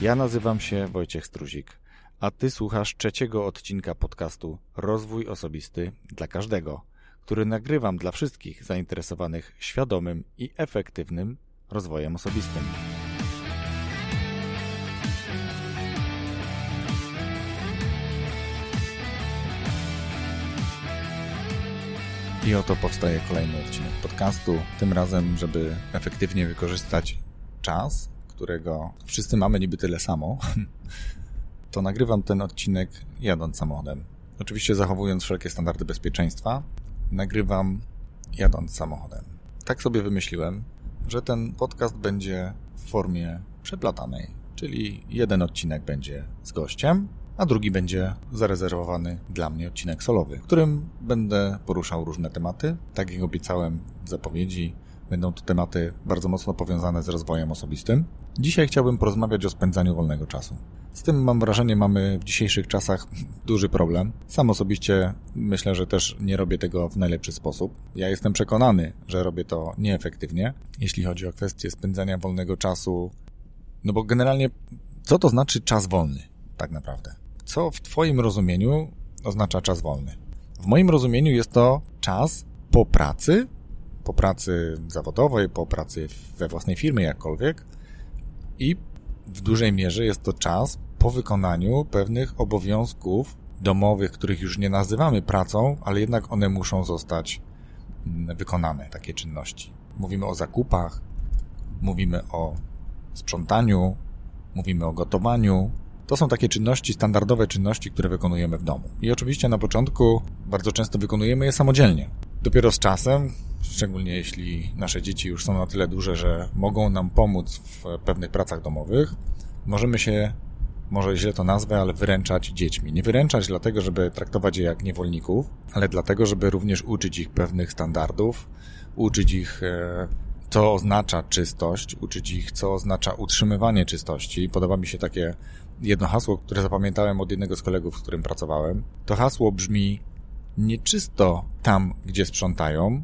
Ja nazywam się Wojciech Struzik, a ty słuchasz trzeciego odcinka podcastu Rozwój Osobisty dla Każdego, który nagrywam dla wszystkich zainteresowanych świadomym i efektywnym rozwojem osobistym. I oto powstaje kolejny odcinek podcastu. Tym razem, żeby efektywnie wykorzystać czas, którego wszyscy mamy niby tyle samo, to nagrywam ten odcinek jadąc samochodem. Oczywiście zachowując wszelkie standardy bezpieczeństwa, nagrywam jadąc samochodem. Tak sobie wymyśliłem, że ten podcast będzie w formie przeplatanej, czyli jeden odcinek będzie z gościem, a drugi będzie zarezerwowany dla mnie odcinek solowy, w którym będę poruszał różne tematy. Tak jak obiecałem w zapowiedzi, będą to tematy bardzo mocno powiązane z rozwojem osobistym. Dzisiaj chciałbym porozmawiać o spędzaniu wolnego czasu. Z tym mam wrażenie, mamy w dzisiejszych czasach duży problem. Sam osobiście myślę, że też nie robię tego w najlepszy sposób. Ja jestem przekonany, że robię to nieefektywnie, jeśli chodzi o kwestię spędzania wolnego czasu. No bo generalnie, co to znaczy czas wolny, tak naprawdę? Co w Twoim rozumieniu oznacza czas wolny? W moim rozumieniu jest to czas po pracy, po pracy zawodowej, po pracy we własnej firmie, jakkolwiek, i w dużej mierze jest to czas po wykonaniu pewnych obowiązków domowych, których już nie nazywamy pracą, ale jednak one muszą zostać mm, wykonane, takie czynności. Mówimy o zakupach, mówimy o sprzątaniu, mówimy o gotowaniu. To są takie czynności, standardowe czynności, które wykonujemy w domu. I oczywiście na początku bardzo często wykonujemy je samodzielnie. Dopiero z czasem, szczególnie jeśli nasze dzieci już są na tyle duże, że mogą nam pomóc w pewnych pracach domowych, możemy się, może źle to nazwę, ale wyręczać dziećmi. Nie wyręczać dlatego, żeby traktować je jak niewolników, ale dlatego, żeby również uczyć ich pewnych standardów, uczyć ich e, co oznacza czystość, uczyć ich, co oznacza utrzymywanie czystości. Podoba mi się takie jedno hasło, które zapamiętałem od jednego z kolegów, z którym pracowałem. To hasło brzmi nie czysto tam, gdzie sprzątają,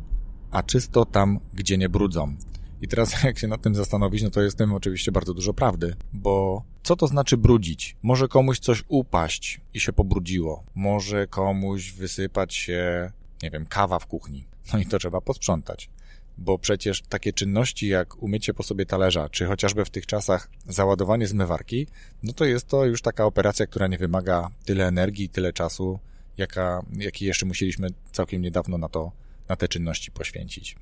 a czysto tam, gdzie nie brudzą. I teraz jak się nad tym zastanowić, no to jest tym oczywiście bardzo dużo prawdy, bo co to znaczy brudzić? Może komuś coś upaść i się pobrudziło. Może komuś wysypać się, nie wiem, kawa w kuchni. No i to trzeba posprzątać. Bo przecież takie czynności jak umycie po sobie talerza, czy chociażby w tych czasach załadowanie zmywarki, no to jest to już taka operacja, która nie wymaga tyle energii, tyle czasu, jaka, jaki jeszcze musieliśmy całkiem niedawno na to, na te czynności poświęcić.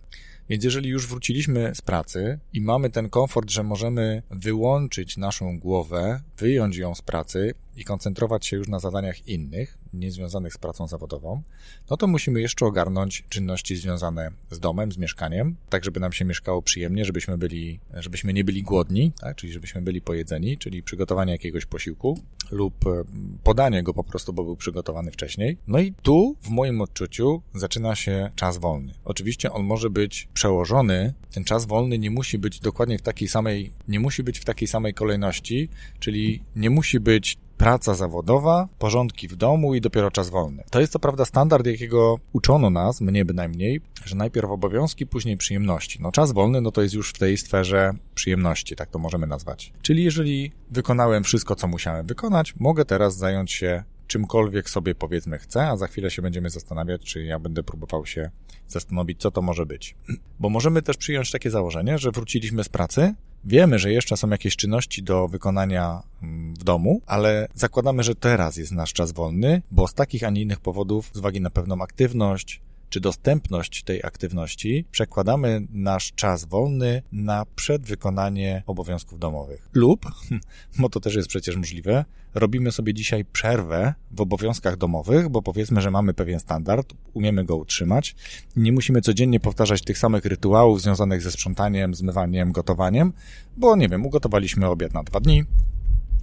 Więc jeżeli już wróciliśmy z pracy i mamy ten komfort, że możemy wyłączyć naszą głowę, wyjąć ją z pracy i koncentrować się już na zadaniach innych, niezwiązanych z pracą zawodową, no to musimy jeszcze ogarnąć czynności związane z domem, z mieszkaniem, tak żeby nam się mieszkało przyjemnie, żebyśmy byli, żebyśmy nie byli głodni, tak? czyli żebyśmy byli pojedzeni, czyli przygotowanie jakiegoś posiłku lub e, podanie go po prostu, bo był przygotowany wcześniej. No i tu, w moim odczuciu, zaczyna się czas wolny. Oczywiście on może być przełożony, ten czas wolny nie musi być dokładnie w takiej samej, nie musi być w takiej samej kolejności, czyli nie musi być praca zawodowa, porządki w domu i dopiero czas wolny. To jest co prawda standard, jakiego uczono nas, mnie bynajmniej, że najpierw obowiązki, później przyjemności. No czas wolny, no to jest już w tej sferze przyjemności, tak to możemy nazwać. Czyli jeżeli wykonałem wszystko, co musiałem wykonać, mogę teraz zająć się czymkolwiek sobie powiedzmy chcę, a za chwilę się będziemy zastanawiać, czy ja będę próbował się zastanowić, co to może być. Bo możemy też przyjąć takie założenie, że wróciliśmy z pracy, Wiemy, że jeszcze są jakieś czynności do wykonania mm, w domu, ale zakładamy, że teraz jest nasz czas wolny, bo z takich, a nie innych powodów, z uwagi na pewną aktywność, czy dostępność tej aktywności, przekładamy nasz czas wolny na przedwykonanie obowiązków domowych. Lub, bo to też jest przecież możliwe, robimy sobie dzisiaj przerwę w obowiązkach domowych, bo powiedzmy, że mamy pewien standard, umiemy go utrzymać, nie musimy codziennie powtarzać tych samych rytuałów związanych ze sprzątaniem, zmywaniem, gotowaniem, bo nie wiem, ugotowaliśmy obiad na dwa dni,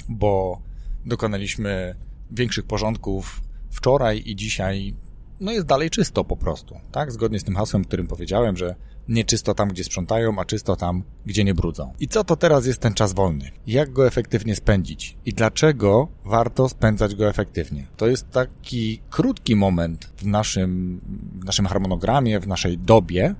bo dokonaliśmy większych porządków wczoraj i dzisiaj no jest dalej czysto po prostu, tak? Zgodnie z tym hasłem, którym powiedziałem, że nie czysto tam, gdzie sprzątają, a czysto tam, gdzie nie brudzą. I co to teraz jest ten czas wolny? Jak go efektywnie spędzić? I dlaczego warto spędzać go efektywnie? To jest taki krótki moment w naszym, w naszym harmonogramie, w naszej dobie,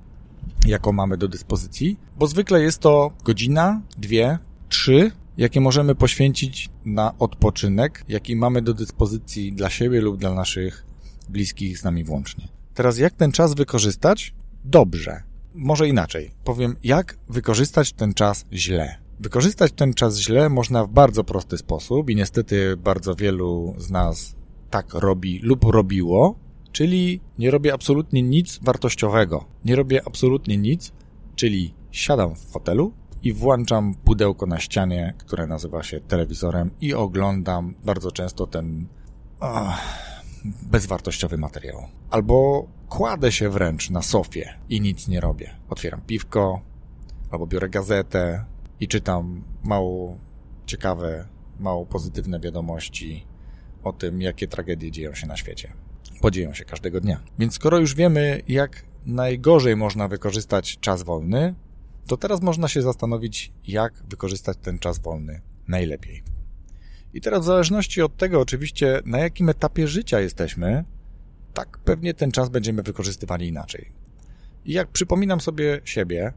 jaką mamy do dyspozycji, bo zwykle jest to godzina, dwie, trzy, jakie możemy poświęcić na odpoczynek, jaki mamy do dyspozycji dla siebie lub dla naszych bliskich z nami włącznie. Teraz jak ten czas wykorzystać? Dobrze. Może inaczej. Powiem, jak wykorzystać ten czas źle. Wykorzystać ten czas źle można w bardzo prosty sposób i niestety bardzo wielu z nas tak robi lub robiło, czyli nie robię absolutnie nic wartościowego. Nie robię absolutnie nic, czyli siadam w fotelu i włączam pudełko na ścianie, które nazywa się telewizorem i oglądam bardzo często ten oh, bezwartościowy materiał. Albo kładę się wręcz na sofie i nic nie robię. Otwieram piwko, albo biorę gazetę i czytam mało ciekawe, mało pozytywne wiadomości o tym, jakie tragedie dzieją się na świecie. Podzieją się każdego dnia. Więc skoro już wiemy, jak najgorzej można wykorzystać czas wolny, to teraz można się zastanowić, jak wykorzystać ten czas wolny najlepiej. I teraz w zależności od tego oczywiście, na jakim etapie życia jesteśmy, tak pewnie ten czas będziemy wykorzystywali inaczej. I jak przypominam sobie siebie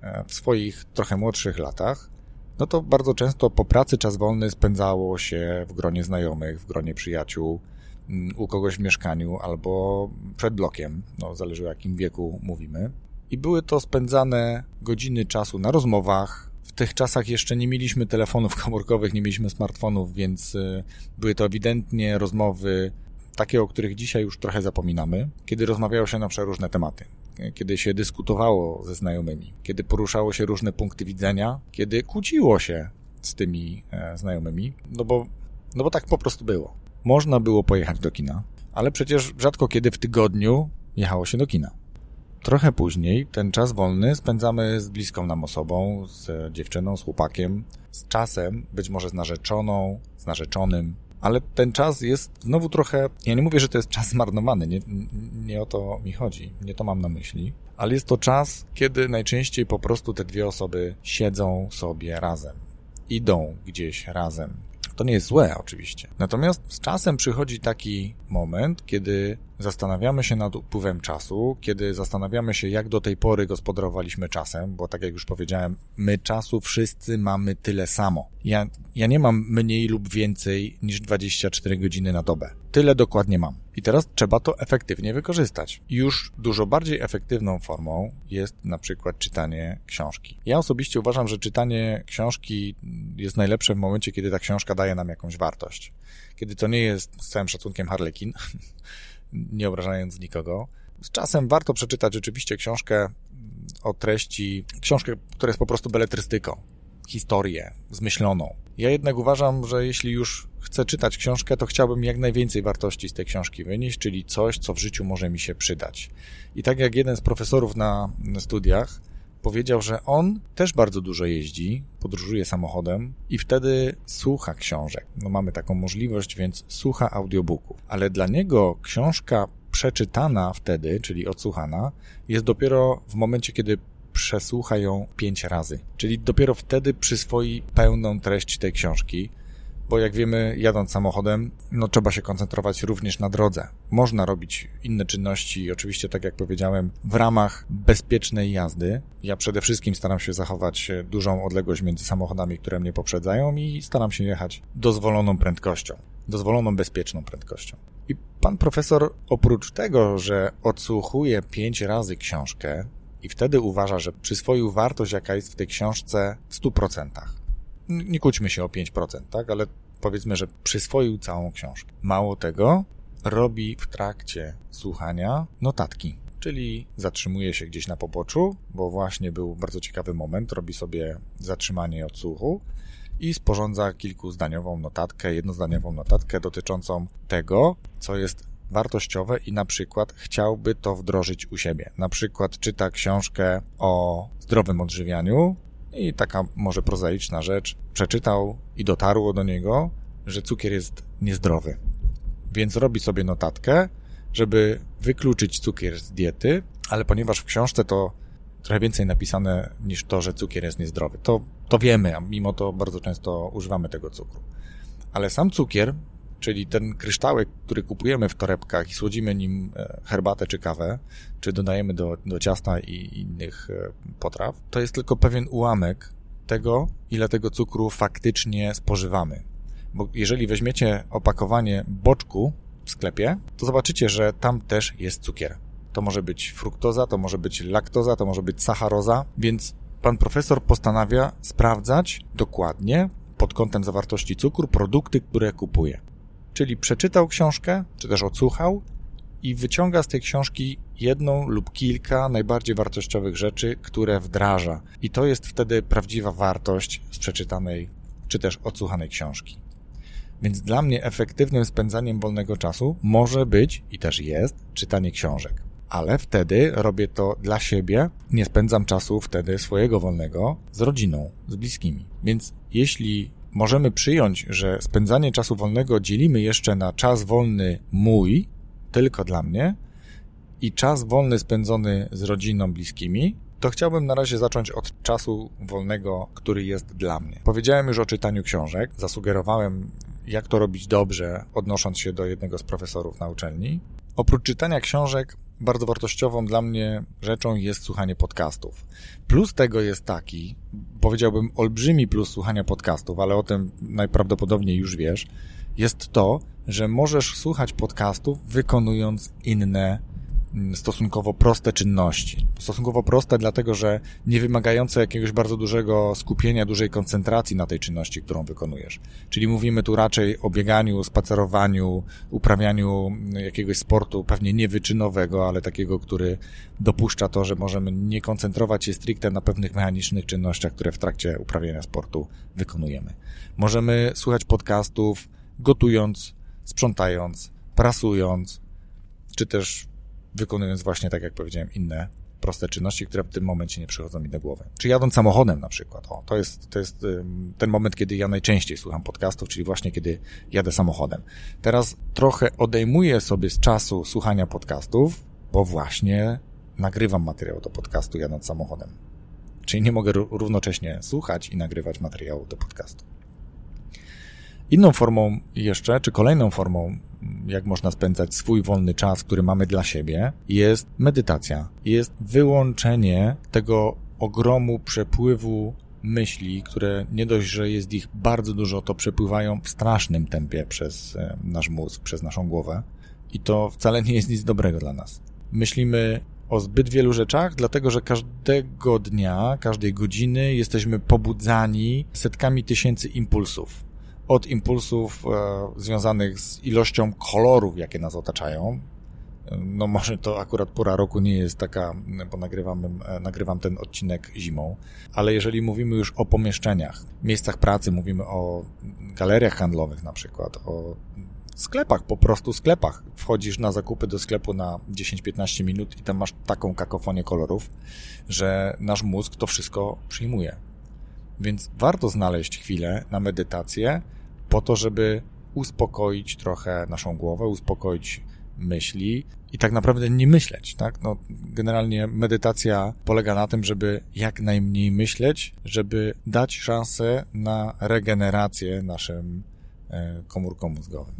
e, w swoich trochę młodszych latach, no to bardzo często po pracy czas wolny spędzało się w gronie znajomych, w gronie przyjaciół, mm, u kogoś w mieszkaniu albo przed blokiem, no zależy o jakim wieku mówimy. I były to spędzane godziny czasu na rozmowach. Tych czasach jeszcze nie mieliśmy telefonów komórkowych, nie mieliśmy smartfonów, więc y, były to ewidentnie rozmowy takie, o których dzisiaj już trochę zapominamy, kiedy rozmawiało się na przeróżne tematy kiedy się dyskutowało ze znajomymi, kiedy poruszało się różne punkty widzenia, kiedy kłóciło się z tymi e, znajomymi, no bo, no bo tak po prostu było. Można było pojechać do kina, ale przecież rzadko kiedy w tygodniu jechało się do kina. Trochę później ten czas wolny spędzamy z bliską nam osobą, z dziewczyną, z chłopakiem, z czasem, być może z narzeczoną, z narzeczonym, ale ten czas jest znowu trochę, ja nie mówię, że to jest czas zmarnowany, nie, nie o to mi chodzi, nie to mam na myśli, ale jest to czas, kiedy najczęściej po prostu te dwie osoby siedzą sobie razem, idą gdzieś razem, to nie jest złe, oczywiście. Natomiast z czasem przychodzi taki moment, kiedy zastanawiamy się nad upływem czasu, kiedy zastanawiamy się, jak do tej pory gospodarowaliśmy czasem, bo tak jak już powiedziałem, my czasu wszyscy mamy tyle samo. Ja, ja nie mam mniej lub więcej niż 24 godziny na dobę. Tyle dokładnie mam. I teraz trzeba to efektywnie wykorzystać. Już dużo bardziej efektywną formą jest na przykład czytanie książki. Ja osobiście uważam, że czytanie książki jest najlepsze w momencie, kiedy ta książka daje nam jakąś wartość. Kiedy to nie jest z całym szacunkiem harlekin, nie obrażając nikogo. Z czasem warto przeczytać rzeczywiście książkę o treści, książkę, która jest po prostu beletrystyką, historię zmyśloną. Ja jednak uważam, że jeśli już chcę czytać książkę, to chciałbym jak najwięcej wartości z tej książki wynieść, czyli coś, co w życiu może mi się przydać. I tak jak jeden z profesorów na studiach powiedział, że on też bardzo dużo jeździ, podróżuje samochodem i wtedy słucha książek. No mamy taką możliwość, więc słucha audiobooków. Ale dla niego książka przeczytana wtedy, czyli odsłuchana, jest dopiero w momencie, kiedy przesłucha ją pięć razy. Czyli dopiero wtedy przyswoi pełną treść tej książki bo jak wiemy, jadąc samochodem, no trzeba się koncentrować również na drodze. Można robić inne czynności, oczywiście, tak jak powiedziałem, w ramach bezpiecznej jazdy. Ja przede wszystkim staram się zachować dużą odległość między samochodami, które mnie poprzedzają i staram się jechać dozwoloną prędkością, dozwoloną bezpieczną prędkością. I pan profesor, oprócz tego, że odsłuchuje pięć razy książkę i wtedy uważa, że przyswoił wartość, jaka jest w tej książce w 100%, nie kłóćmy się o 5%, tak? Ale powiedzmy, że przyswoił całą książkę. Mało tego, robi w trakcie słuchania notatki. Czyli zatrzymuje się gdzieś na poboczu, bo właśnie był bardzo ciekawy moment, robi sobie zatrzymanie odsłuchu i sporządza kilkuzdaniową notatkę, jednozdaniową notatkę dotyczącą tego, co jest wartościowe i na przykład chciałby to wdrożyć u siebie. Na przykład czyta książkę o zdrowym odżywianiu i taka może prozaiczna rzecz, przeczytał i dotarło do niego, że cukier jest niezdrowy. Więc robi sobie notatkę, żeby wykluczyć cukier z diety, ale ponieważ w książce to trochę więcej napisane niż to, że cukier jest niezdrowy. To, to wiemy, a mimo to bardzo często używamy tego cukru. Ale sam cukier czyli ten kryształek, który kupujemy w torebkach i słodzimy nim e, herbatę czy kawę, czy dodajemy do, do ciasta i innych e, potraw, to jest tylko pewien ułamek tego, ile tego cukru faktycznie spożywamy. Bo jeżeli weźmiecie opakowanie boczku w sklepie, to zobaczycie, że tam też jest cukier. To może być fruktoza, to może być laktoza, to może być sacharoza, więc pan profesor postanawia sprawdzać dokładnie pod kątem zawartości cukru produkty, które kupuje. Czyli przeczytał książkę, czy też odsłuchał i wyciąga z tej książki jedną lub kilka najbardziej wartościowych rzeczy, które wdraża. I to jest wtedy prawdziwa wartość z przeczytanej czy też odsłuchanej książki. Więc dla mnie efektywnym spędzaniem wolnego czasu może być i też jest czytanie książek. Ale wtedy robię to dla siebie, nie spędzam czasu wtedy swojego wolnego z rodziną, z bliskimi. Więc jeśli możemy przyjąć, że spędzanie czasu wolnego dzielimy jeszcze na czas wolny mój, tylko dla mnie, i czas wolny spędzony z rodziną, bliskimi, to chciałbym na razie zacząć od czasu wolnego, który jest dla mnie. Powiedziałem już o czytaniu książek, zasugerowałem, jak to robić dobrze, odnosząc się do jednego z profesorów na uczelni. Oprócz czytania książek, bardzo wartościową dla mnie rzeczą jest słuchanie podcastów. Plus tego jest taki, powiedziałbym olbrzymi plus słuchania podcastów, ale o tym najprawdopodobniej już wiesz, jest to, że możesz słuchać podcastów wykonując inne stosunkowo proste czynności. Stosunkowo proste, dlatego że nie wymagające jakiegoś bardzo dużego skupienia, dużej koncentracji na tej czynności, którą wykonujesz. Czyli mówimy tu raczej o bieganiu, spacerowaniu, uprawianiu jakiegoś sportu, pewnie niewyczynowego, ale takiego, który dopuszcza to, że możemy nie koncentrować się stricte na pewnych mechanicznych czynnościach, które w trakcie uprawiania sportu wykonujemy. Możemy słuchać podcastów gotując, sprzątając, prasując, czy też wykonując właśnie, tak jak powiedziałem, inne proste czynności, które w tym momencie nie przychodzą mi do głowy. Czy jadąc samochodem na przykład. O, to jest, to jest ten moment, kiedy ja najczęściej słucham podcastów, czyli właśnie kiedy jadę samochodem. Teraz trochę odejmuję sobie z czasu słuchania podcastów, bo właśnie nagrywam materiał do podcastu jadąc samochodem. Czyli nie mogę równocześnie słuchać i nagrywać materiału do podcastu. Inną formą jeszcze, czy kolejną formą jak można spędzać swój wolny czas, który mamy dla siebie, jest medytacja. Jest wyłączenie tego ogromu przepływu myśli, które nie dość, że jest ich bardzo dużo, to przepływają w strasznym tempie przez e, nasz mózg, przez naszą głowę. I to wcale nie jest nic dobrego dla nas. Myślimy o zbyt wielu rzeczach, dlatego że każdego dnia, każdej godziny jesteśmy pobudzani setkami tysięcy impulsów od impulsów e, związanych z ilością kolorów, jakie nas otaczają. No może to akurat pora roku nie jest taka, bo nagrywam, e, nagrywam ten odcinek zimą, ale jeżeli mówimy już o pomieszczeniach, miejscach pracy, mówimy o galeriach handlowych na przykład, o sklepach, po prostu sklepach. Wchodzisz na zakupy do sklepu na 10-15 minut i tam masz taką kakofonię kolorów, że nasz mózg to wszystko przyjmuje. Więc warto znaleźć chwilę na medytację po to, żeby uspokoić trochę naszą głowę, uspokoić myśli i tak naprawdę nie myśleć, tak? No, generalnie medytacja polega na tym, żeby jak najmniej myśleć, żeby dać szansę na regenerację naszym e, komórkom mózgowym.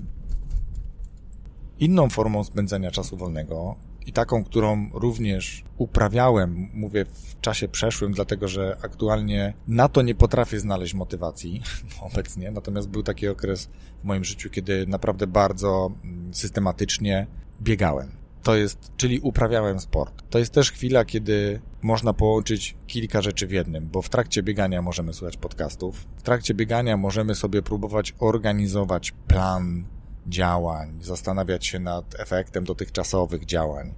Inną formą spędzania czasu wolnego i taką, którą również uprawiałem, mówię w czasie przeszłym, dlatego że aktualnie na to nie potrafię znaleźć motywacji obecnie. Natomiast był taki okres w moim życiu, kiedy naprawdę bardzo mm, systematycznie biegałem. To jest, czyli uprawiałem sport. To jest też chwila, kiedy można połączyć kilka rzeczy w jednym, bo w trakcie biegania możemy słuchać podcastów, w trakcie biegania możemy sobie próbować organizować plan działań, zastanawiać się nad efektem dotychczasowych działań,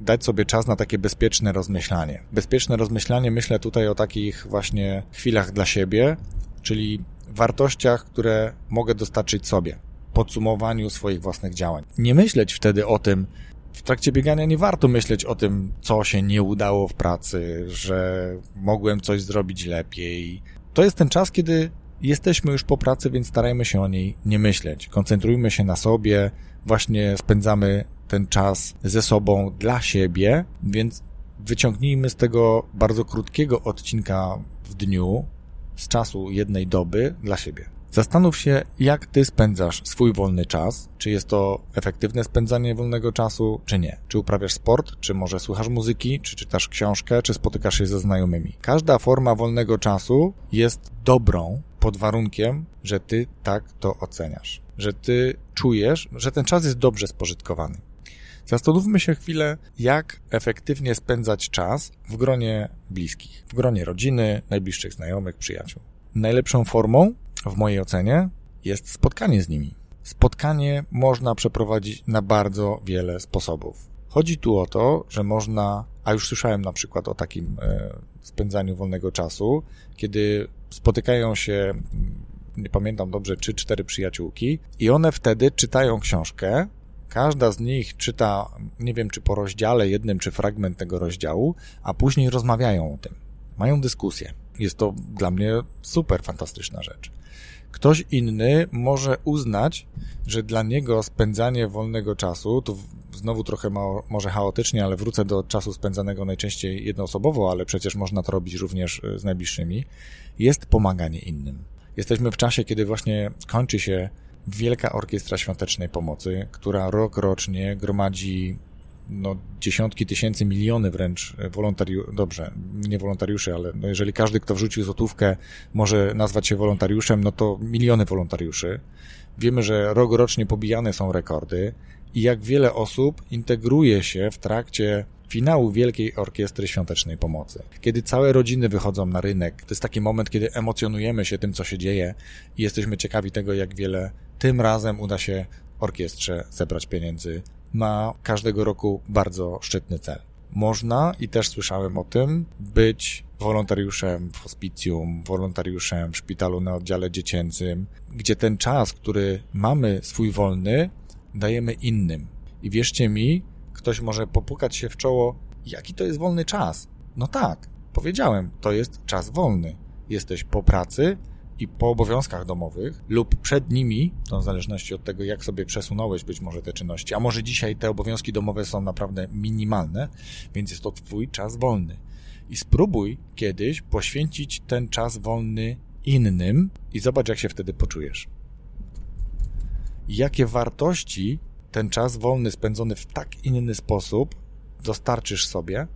dać sobie czas na takie bezpieczne rozmyślanie. Bezpieczne rozmyślanie myślę tutaj o takich właśnie chwilach dla siebie, czyli wartościach, które mogę dostarczyć sobie, podsumowaniu swoich własnych działań. Nie myśleć wtedy o tym, w trakcie biegania nie warto myśleć o tym, co się nie udało w pracy, że mogłem coś zrobić lepiej. To jest ten czas, kiedy Jesteśmy już po pracy, więc starajmy się o niej nie myśleć. Koncentrujmy się na sobie, właśnie spędzamy ten czas ze sobą dla siebie, więc wyciągnijmy z tego bardzo krótkiego odcinka w dniu, z czasu jednej doby dla siebie. Zastanów się, jak ty spędzasz swój wolny czas. Czy jest to efektywne spędzanie wolnego czasu, czy nie? Czy uprawiasz sport, czy może słuchasz muzyki, czy czytasz książkę, czy spotykasz się ze znajomymi. Każda forma wolnego czasu jest dobrą pod warunkiem, że ty tak to oceniasz. Że ty czujesz, że ten czas jest dobrze spożytkowany. Zastanówmy się chwilę, jak efektywnie spędzać czas w gronie bliskich, w gronie rodziny, najbliższych znajomych, przyjaciół. Najlepszą formą, w mojej ocenie, jest spotkanie z nimi. Spotkanie można przeprowadzić na bardzo wiele sposobów. Chodzi tu o to, że można, a już słyszałem na przykład o takim e, spędzaniu wolnego czasu, kiedy spotykają się, mm, nie pamiętam dobrze, czy cztery przyjaciółki, i one wtedy czytają książkę. Każda z nich czyta, nie wiem czy po rozdziale jednym, czy fragment tego rozdziału, a później rozmawiają o tym. Mają dyskusję. Jest to dla mnie super fantastyczna rzecz. Ktoś inny może uznać, że dla niego spędzanie wolnego czasu, to znowu trochę ma, może chaotycznie, ale wrócę do czasu spędzanego najczęściej jednoosobowo, ale przecież można to robić również e, z najbliższymi, jest pomaganie innym. Jesteśmy w czasie, kiedy właśnie kończy się Wielka Orkiestra Świątecznej Pomocy, która rok rocznie gromadzi no, dziesiątki tysięcy, miliony wręcz wolontariuszy, dobrze, nie wolontariuszy, ale no jeżeli każdy, kto wrzucił złotówkę, może nazwać się wolontariuszem, no to miliony wolontariuszy. Wiemy, że rok rocznie pobijane są rekordy i jak wiele osób integruje się w trakcie finału Wielkiej Orkiestry Świątecznej Pomocy. Kiedy całe rodziny wychodzą na rynek, to jest taki moment, kiedy emocjonujemy się tym, co się dzieje i jesteśmy ciekawi tego, jak wiele tym razem uda się orkiestrze zebrać pieniędzy ma każdego roku bardzo szczytny cel. Można, i też słyszałem o tym, być wolontariuszem w hospicjum, wolontariuszem w szpitalu na oddziale dziecięcym, gdzie ten czas, który mamy swój wolny, dajemy innym. I wierzcie mi, ktoś może popukać się w czoło, jaki to jest wolny czas. No tak, powiedziałem, to jest czas wolny. Jesteś po pracy, i po obowiązkach domowych lub przed nimi, to w zależności od tego, jak sobie przesunąłeś być może te czynności, a może dzisiaj te obowiązki domowe są naprawdę minimalne, więc jest to twój czas wolny. I spróbuj kiedyś poświęcić ten czas wolny innym i zobacz, jak się wtedy poczujesz. Jakie wartości ten czas wolny spędzony w tak inny sposób dostarczysz sobie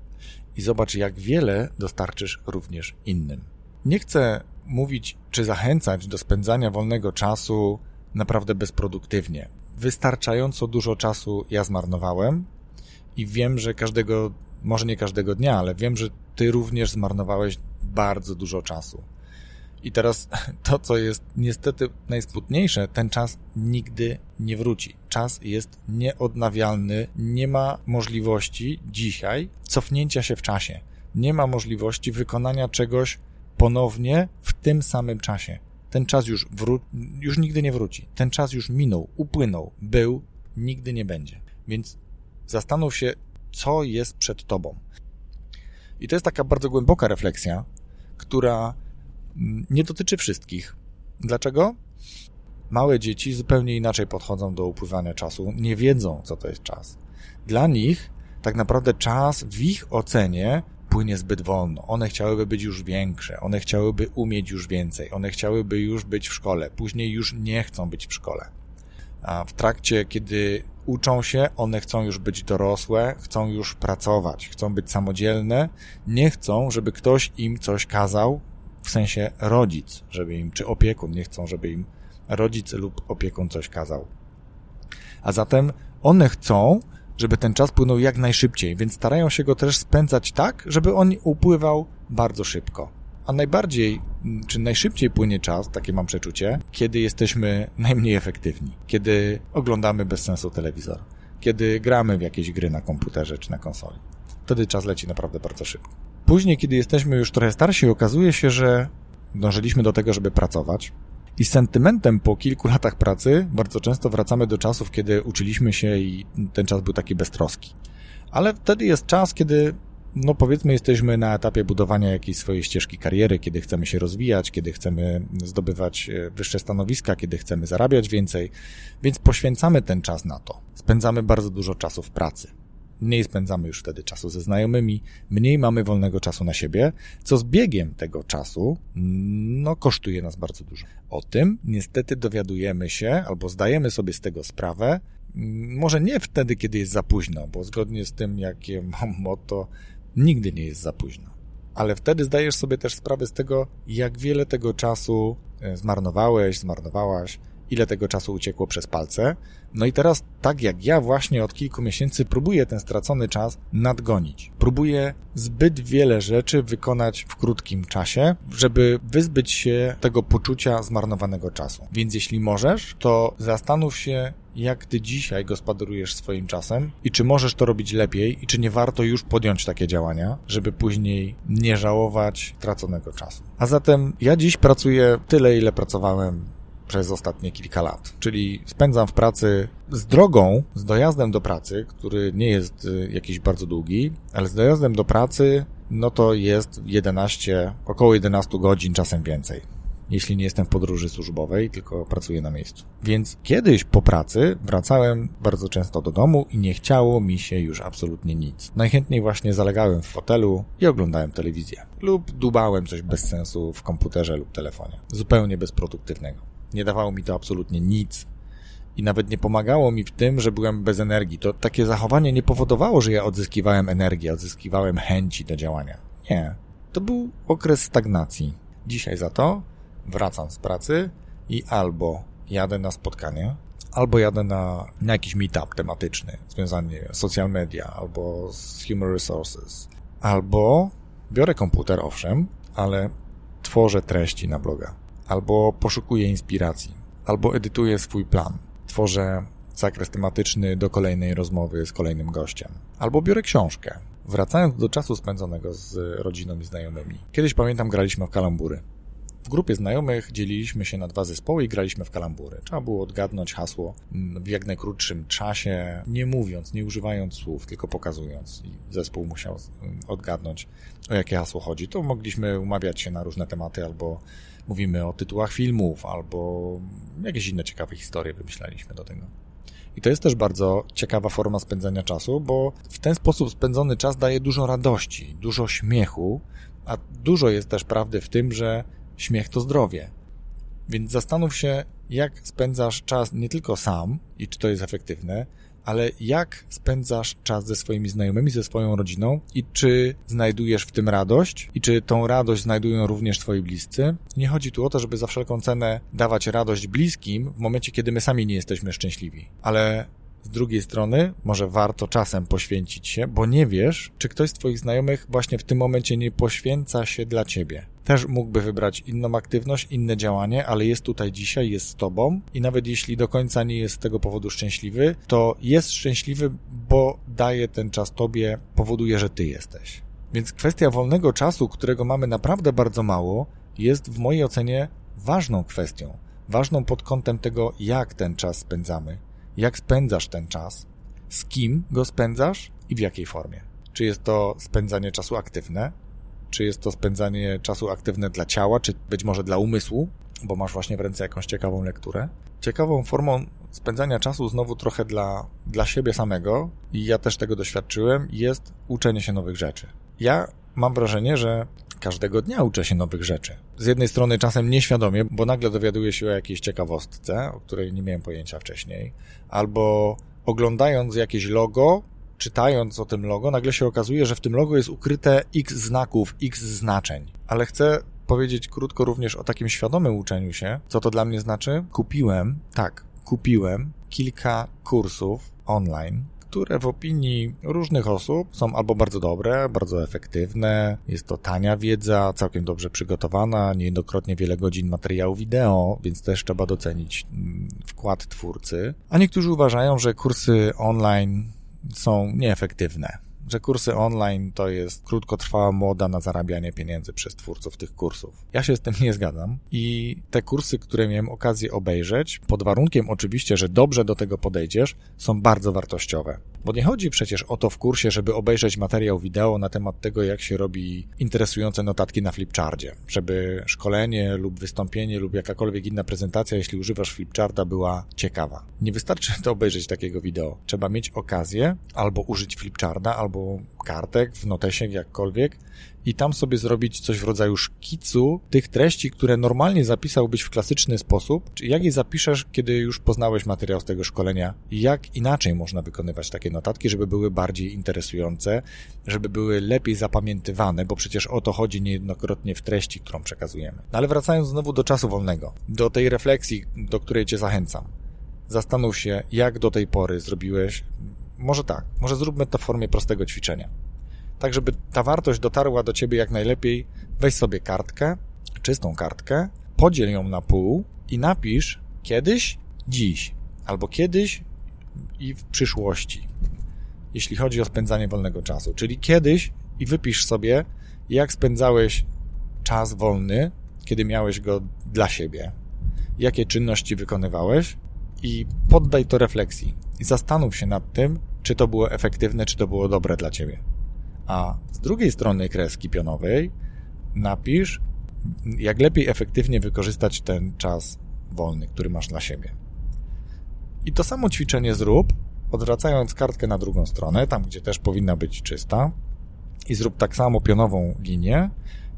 i zobacz, jak wiele dostarczysz również innym. Nie chcę mówić czy zachęcać do spędzania wolnego czasu naprawdę bezproduktywnie. Wystarczająco dużo czasu ja zmarnowałem i wiem, że każdego, może nie każdego dnia, ale wiem, że ty również zmarnowałeś bardzo dużo czasu. I teraz to, co jest niestety najsmutniejsze, ten czas nigdy nie wróci. Czas jest nieodnawialny, nie ma możliwości dzisiaj cofnięcia się w czasie. Nie ma możliwości wykonania czegoś ponownie w tym samym czasie. Ten czas już, wró- już nigdy nie wróci. Ten czas już minął, upłynął, był, nigdy nie będzie. Więc zastanów się, co jest przed tobą. I to jest taka bardzo głęboka refleksja, która mm, nie dotyczy wszystkich. Dlaczego? Małe dzieci zupełnie inaczej podchodzą do upływania czasu, nie wiedzą, co to jest czas. Dla nich tak naprawdę czas w ich ocenie płynie zbyt wolno. One chciałyby być już większe, one chciałyby umieć już więcej, one chciałyby już być w szkole, później już nie chcą być w szkole. A w trakcie, kiedy uczą się, one chcą już być dorosłe, chcą już pracować, chcą być samodzielne, nie chcą, żeby ktoś im coś kazał, w sensie rodzic, żeby im, czy opiekun, nie chcą, żeby im rodzic lub opiekun coś kazał. A zatem one chcą, żeby ten czas płynął jak najszybciej, więc starają się go też spędzać tak, żeby on upływał bardzo szybko. A najbardziej, czy najszybciej płynie czas, takie mam przeczucie, kiedy jesteśmy najmniej efektywni, kiedy oglądamy bez sensu telewizor, kiedy gramy w jakieś gry na komputerze czy na konsoli. Wtedy czas leci naprawdę bardzo szybko. Później, kiedy jesteśmy już trochę starsi, okazuje się, że dążyliśmy do tego, żeby pracować, i sentymentem po kilku latach pracy bardzo często wracamy do czasów, kiedy uczyliśmy się i ten czas był taki beztroski. Ale wtedy jest czas, kiedy no powiedzmy jesteśmy na etapie budowania jakiejś swojej ścieżki kariery, kiedy chcemy się rozwijać, kiedy chcemy zdobywać e, wyższe stanowiska, kiedy chcemy zarabiać więcej, więc poświęcamy ten czas na to. Spędzamy bardzo dużo czasu w pracy. Mniej spędzamy już wtedy czasu ze znajomymi, mniej mamy wolnego czasu na siebie, co z biegiem tego czasu, no, kosztuje nas bardzo dużo. O tym niestety dowiadujemy się, albo zdajemy sobie z tego sprawę, może nie wtedy, kiedy jest za późno, bo zgodnie z tym, jakie mam motto, nigdy nie jest za późno. Ale wtedy zdajesz sobie też sprawę z tego, jak wiele tego czasu e, zmarnowałeś, zmarnowałaś, ile tego czasu uciekło przez palce. No i teraz, tak jak ja właśnie od kilku miesięcy próbuję ten stracony czas nadgonić. Próbuję zbyt wiele rzeczy wykonać w krótkim czasie, żeby wyzbyć się tego poczucia zmarnowanego czasu. Więc jeśli możesz, to zastanów się, jak ty dzisiaj gospodarujesz swoim czasem i czy możesz to robić lepiej i czy nie warto już podjąć takie działania, żeby później nie żałować traconego czasu. A zatem ja dziś pracuję tyle, ile pracowałem przez ostatnie kilka lat. Czyli spędzam w pracy z drogą, z dojazdem do pracy, który nie jest y, jakiś bardzo długi, ale z dojazdem do pracy, no to jest 11, około 11 godzin, czasem więcej. Jeśli nie jestem w podróży służbowej, tylko pracuję na miejscu. Więc kiedyś po pracy wracałem bardzo często do domu i nie chciało mi się już absolutnie nic. Najchętniej właśnie zalegałem w fotelu i oglądałem telewizję. Lub dubałem coś bez sensu w komputerze lub telefonie. Zupełnie bezproduktywnego. Nie dawało mi to absolutnie nic. I nawet nie pomagało mi w tym, że byłem bez energii. To takie zachowanie nie powodowało, że ja odzyskiwałem energię, odzyskiwałem chęci do działania. Nie. To był okres stagnacji. Dzisiaj za to wracam z pracy i albo jadę na spotkanie, albo jadę na, na jakiś meetup tematyczny związany z social media albo z human resources, albo biorę komputer, owszem, ale tworzę treści na bloga albo poszukuję inspiracji, albo edytuję swój plan, tworzę zakres tematyczny do kolejnej rozmowy z kolejnym gościem, albo biorę książkę. Wracając do czasu spędzonego z rodziną i znajomymi. Kiedyś pamiętam, graliśmy w kalambury. W grupie znajomych dzieliliśmy się na dwa zespoły i graliśmy w kalambury. Trzeba było odgadnąć hasło w jak najkrótszym czasie, nie mówiąc, nie używając słów, tylko pokazując. I zespół musiał odgadnąć, o jakie hasło chodzi. To mogliśmy umawiać się na różne tematy albo mówimy o tytułach filmów albo jakieś inne ciekawe historie wymyślaliśmy do tego. I to jest też bardzo ciekawa forma spędzania czasu, bo w ten sposób spędzony czas daje dużo radości, dużo śmiechu, a dużo jest też prawdy w tym, że śmiech to zdrowie. Więc zastanów się, jak spędzasz czas nie tylko sam i czy to jest efektywne, ale jak spędzasz czas ze swoimi znajomymi, ze swoją rodziną? I czy znajdujesz w tym radość? I czy tą radość znajdują również twoi bliscy. Nie chodzi tu o to, żeby za wszelką cenę dawać radość bliskim w momencie, kiedy my sami nie jesteśmy szczęśliwi, ale z drugiej strony, może warto czasem poświęcić się, bo nie wiesz, czy ktoś z Twoich znajomych właśnie w tym momencie nie poświęca się dla Ciebie. Też mógłby wybrać inną aktywność, inne działanie, ale jest tutaj dzisiaj, jest z Tobą i nawet jeśli do końca nie jest z tego powodu szczęśliwy, to jest szczęśliwy, bo daje ten czas Tobie, powoduje, że Ty jesteś. Więc kwestia wolnego czasu, którego mamy naprawdę bardzo mało, jest w mojej ocenie ważną kwestią. Ważną pod kątem tego, jak ten czas spędzamy jak spędzasz ten czas, z kim go spędzasz i w jakiej formie. Czy jest to spędzanie czasu aktywne, czy jest to spędzanie czasu aktywne dla ciała, czy być może dla umysłu, bo masz właśnie w ręce jakąś ciekawą lekturę. Ciekawą formą spędzania czasu znowu trochę dla, dla siebie samego, i ja też tego doświadczyłem, jest uczenie się nowych rzeczy. Ja mam wrażenie, że każdego dnia uczę się nowych rzeczy. Z jednej strony czasem nieświadomie, bo nagle dowiaduję się o jakiejś ciekawostce, o której nie miałem pojęcia wcześniej, albo oglądając jakieś logo, czytając o tym logo, nagle się okazuje, że w tym logo jest ukryte x znaków, x znaczeń. Ale chcę powiedzieć krótko również o takim świadomym uczeniu się. Co to dla mnie znaczy? Kupiłem, tak, kupiłem kilka kursów online które w opinii różnych osób są albo bardzo dobre, bardzo efektywne, jest to tania wiedza, całkiem dobrze przygotowana, niejednokrotnie wiele godzin materiału wideo, więc też trzeba docenić mm, wkład twórcy. A niektórzy uważają, że kursy online są nieefektywne że kursy online to jest krótkotrwała moda na zarabianie pieniędzy przez twórców tych kursów. Ja się z tym nie zgadzam i te kursy, które miałem okazję obejrzeć, pod warunkiem oczywiście, że dobrze do tego podejdziesz, są bardzo wartościowe. Bo nie chodzi przecież o to w kursie, żeby obejrzeć materiał wideo na temat tego, jak się robi interesujące notatki na flipchardzie, żeby szkolenie lub wystąpienie lub jakakolwiek inna prezentacja, jeśli używasz flipcharda, była ciekawa. Nie wystarczy to obejrzeć takiego wideo. Trzeba mieć okazję albo użyć flipcharda, albo kartek w notesie, jakkolwiek, i tam sobie zrobić coś w rodzaju szkicu tych treści, które normalnie zapisałbyś w klasyczny sposób, jak je zapiszesz, kiedy już poznałeś materiał z tego szkolenia jak inaczej można wykonywać takie notatki, żeby były bardziej interesujące, żeby były lepiej zapamiętywane, bo przecież o to chodzi niejednokrotnie w treści, którą przekazujemy. No ale wracając znowu do czasu wolnego, do tej refleksji, do której cię zachęcam. Zastanów się, jak do tej pory zrobiłeś. Może tak, może zróbmy to w formie prostego ćwiczenia. Tak żeby ta wartość dotarła do ciebie jak najlepiej, weź sobie kartkę, czystą kartkę, podziel ją na pół i napisz kiedyś, dziś, albo kiedyś i w przyszłości, jeśli chodzi o spędzanie wolnego czasu. Czyli kiedyś i wypisz sobie, jak spędzałeś czas wolny, kiedy miałeś go dla siebie, jakie czynności wykonywałeś i poddaj to refleksji. I zastanów się nad tym, czy to było efektywne, czy to było dobre dla ciebie a z drugiej strony kreski pionowej napisz, jak lepiej efektywnie wykorzystać ten czas wolny, który masz dla siebie. I to samo ćwiczenie zrób, odwracając kartkę na drugą stronę, tam gdzie też powinna być czysta, i zrób tak samo pionową linię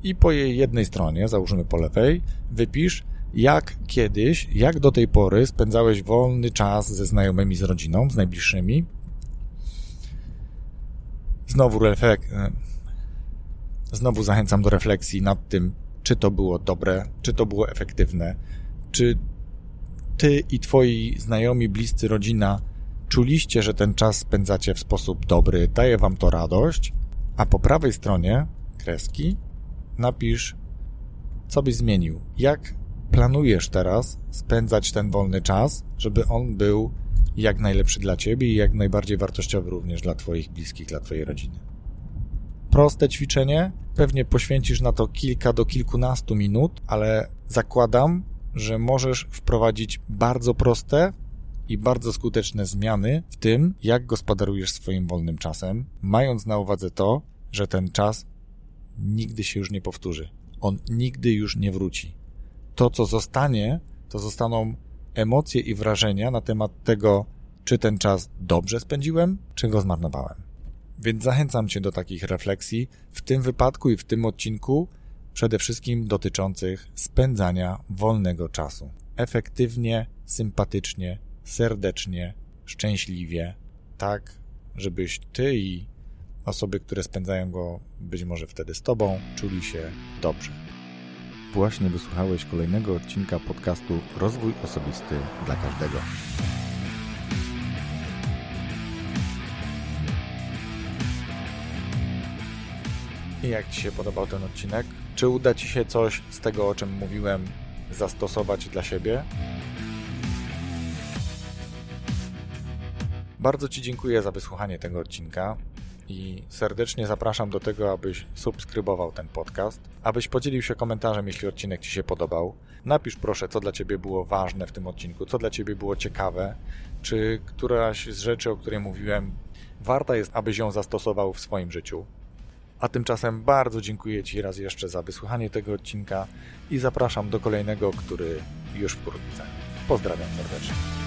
i po jej jednej stronie, załóżmy po lewej, wypisz, jak kiedyś, jak do tej pory spędzałeś wolny czas ze znajomymi, z rodziną, z najbliższymi, Znowu, reflek- e, znowu zachęcam do refleksji nad tym, czy to było dobre, czy to było efektywne, czy ty i twoi znajomi, bliscy, rodzina czuliście, że ten czas spędzacie w sposób dobry, daje wam to radość, a po prawej stronie kreski napisz, co byś zmienił, jak planujesz teraz spędzać ten wolny czas, żeby on był jak najlepszy dla ciebie i jak najbardziej wartościowy również dla twoich bliskich, dla twojej rodziny. Proste ćwiczenie, pewnie poświęcisz na to kilka do kilkunastu minut, ale zakładam, że możesz wprowadzić bardzo proste i bardzo skuteczne zmiany w tym, jak gospodarujesz swoim wolnym czasem, mając na uwadze to, że ten czas nigdy się już nie powtórzy. On nigdy już nie wróci. To, co zostanie, to zostaną emocje i wrażenia na temat tego, czy ten czas dobrze spędziłem, czy go zmarnowałem. Więc zachęcam Cię do takich refleksji w tym wypadku i w tym odcinku, przede wszystkim dotyczących spędzania wolnego czasu. Efektywnie, sympatycznie, serdecznie, szczęśliwie, tak, żebyś Ty i osoby, które spędzają go być może wtedy z Tobą, czuli się dobrze. Właśnie wysłuchałeś kolejnego odcinka podcastu Rozwój Osobisty dla Każdego. I jak Ci się podobał ten odcinek? Czy uda Ci się coś z tego, o czym mówiłem, zastosować dla siebie? Bardzo Ci dziękuję za wysłuchanie tego odcinka i serdecznie zapraszam do tego, abyś subskrybował ten podcast, abyś podzielił się komentarzem, jeśli odcinek Ci się podobał. Napisz proszę, co dla Ciebie było ważne w tym odcinku, co dla Ciebie było ciekawe, czy któraś z rzeczy, o której mówiłem, warta jest, abyś ją zastosował w swoim życiu. A tymczasem bardzo dziękuję Ci raz jeszcze za wysłuchanie tego odcinka i zapraszam do kolejnego, który już wkrótce. Pozdrawiam serdecznie.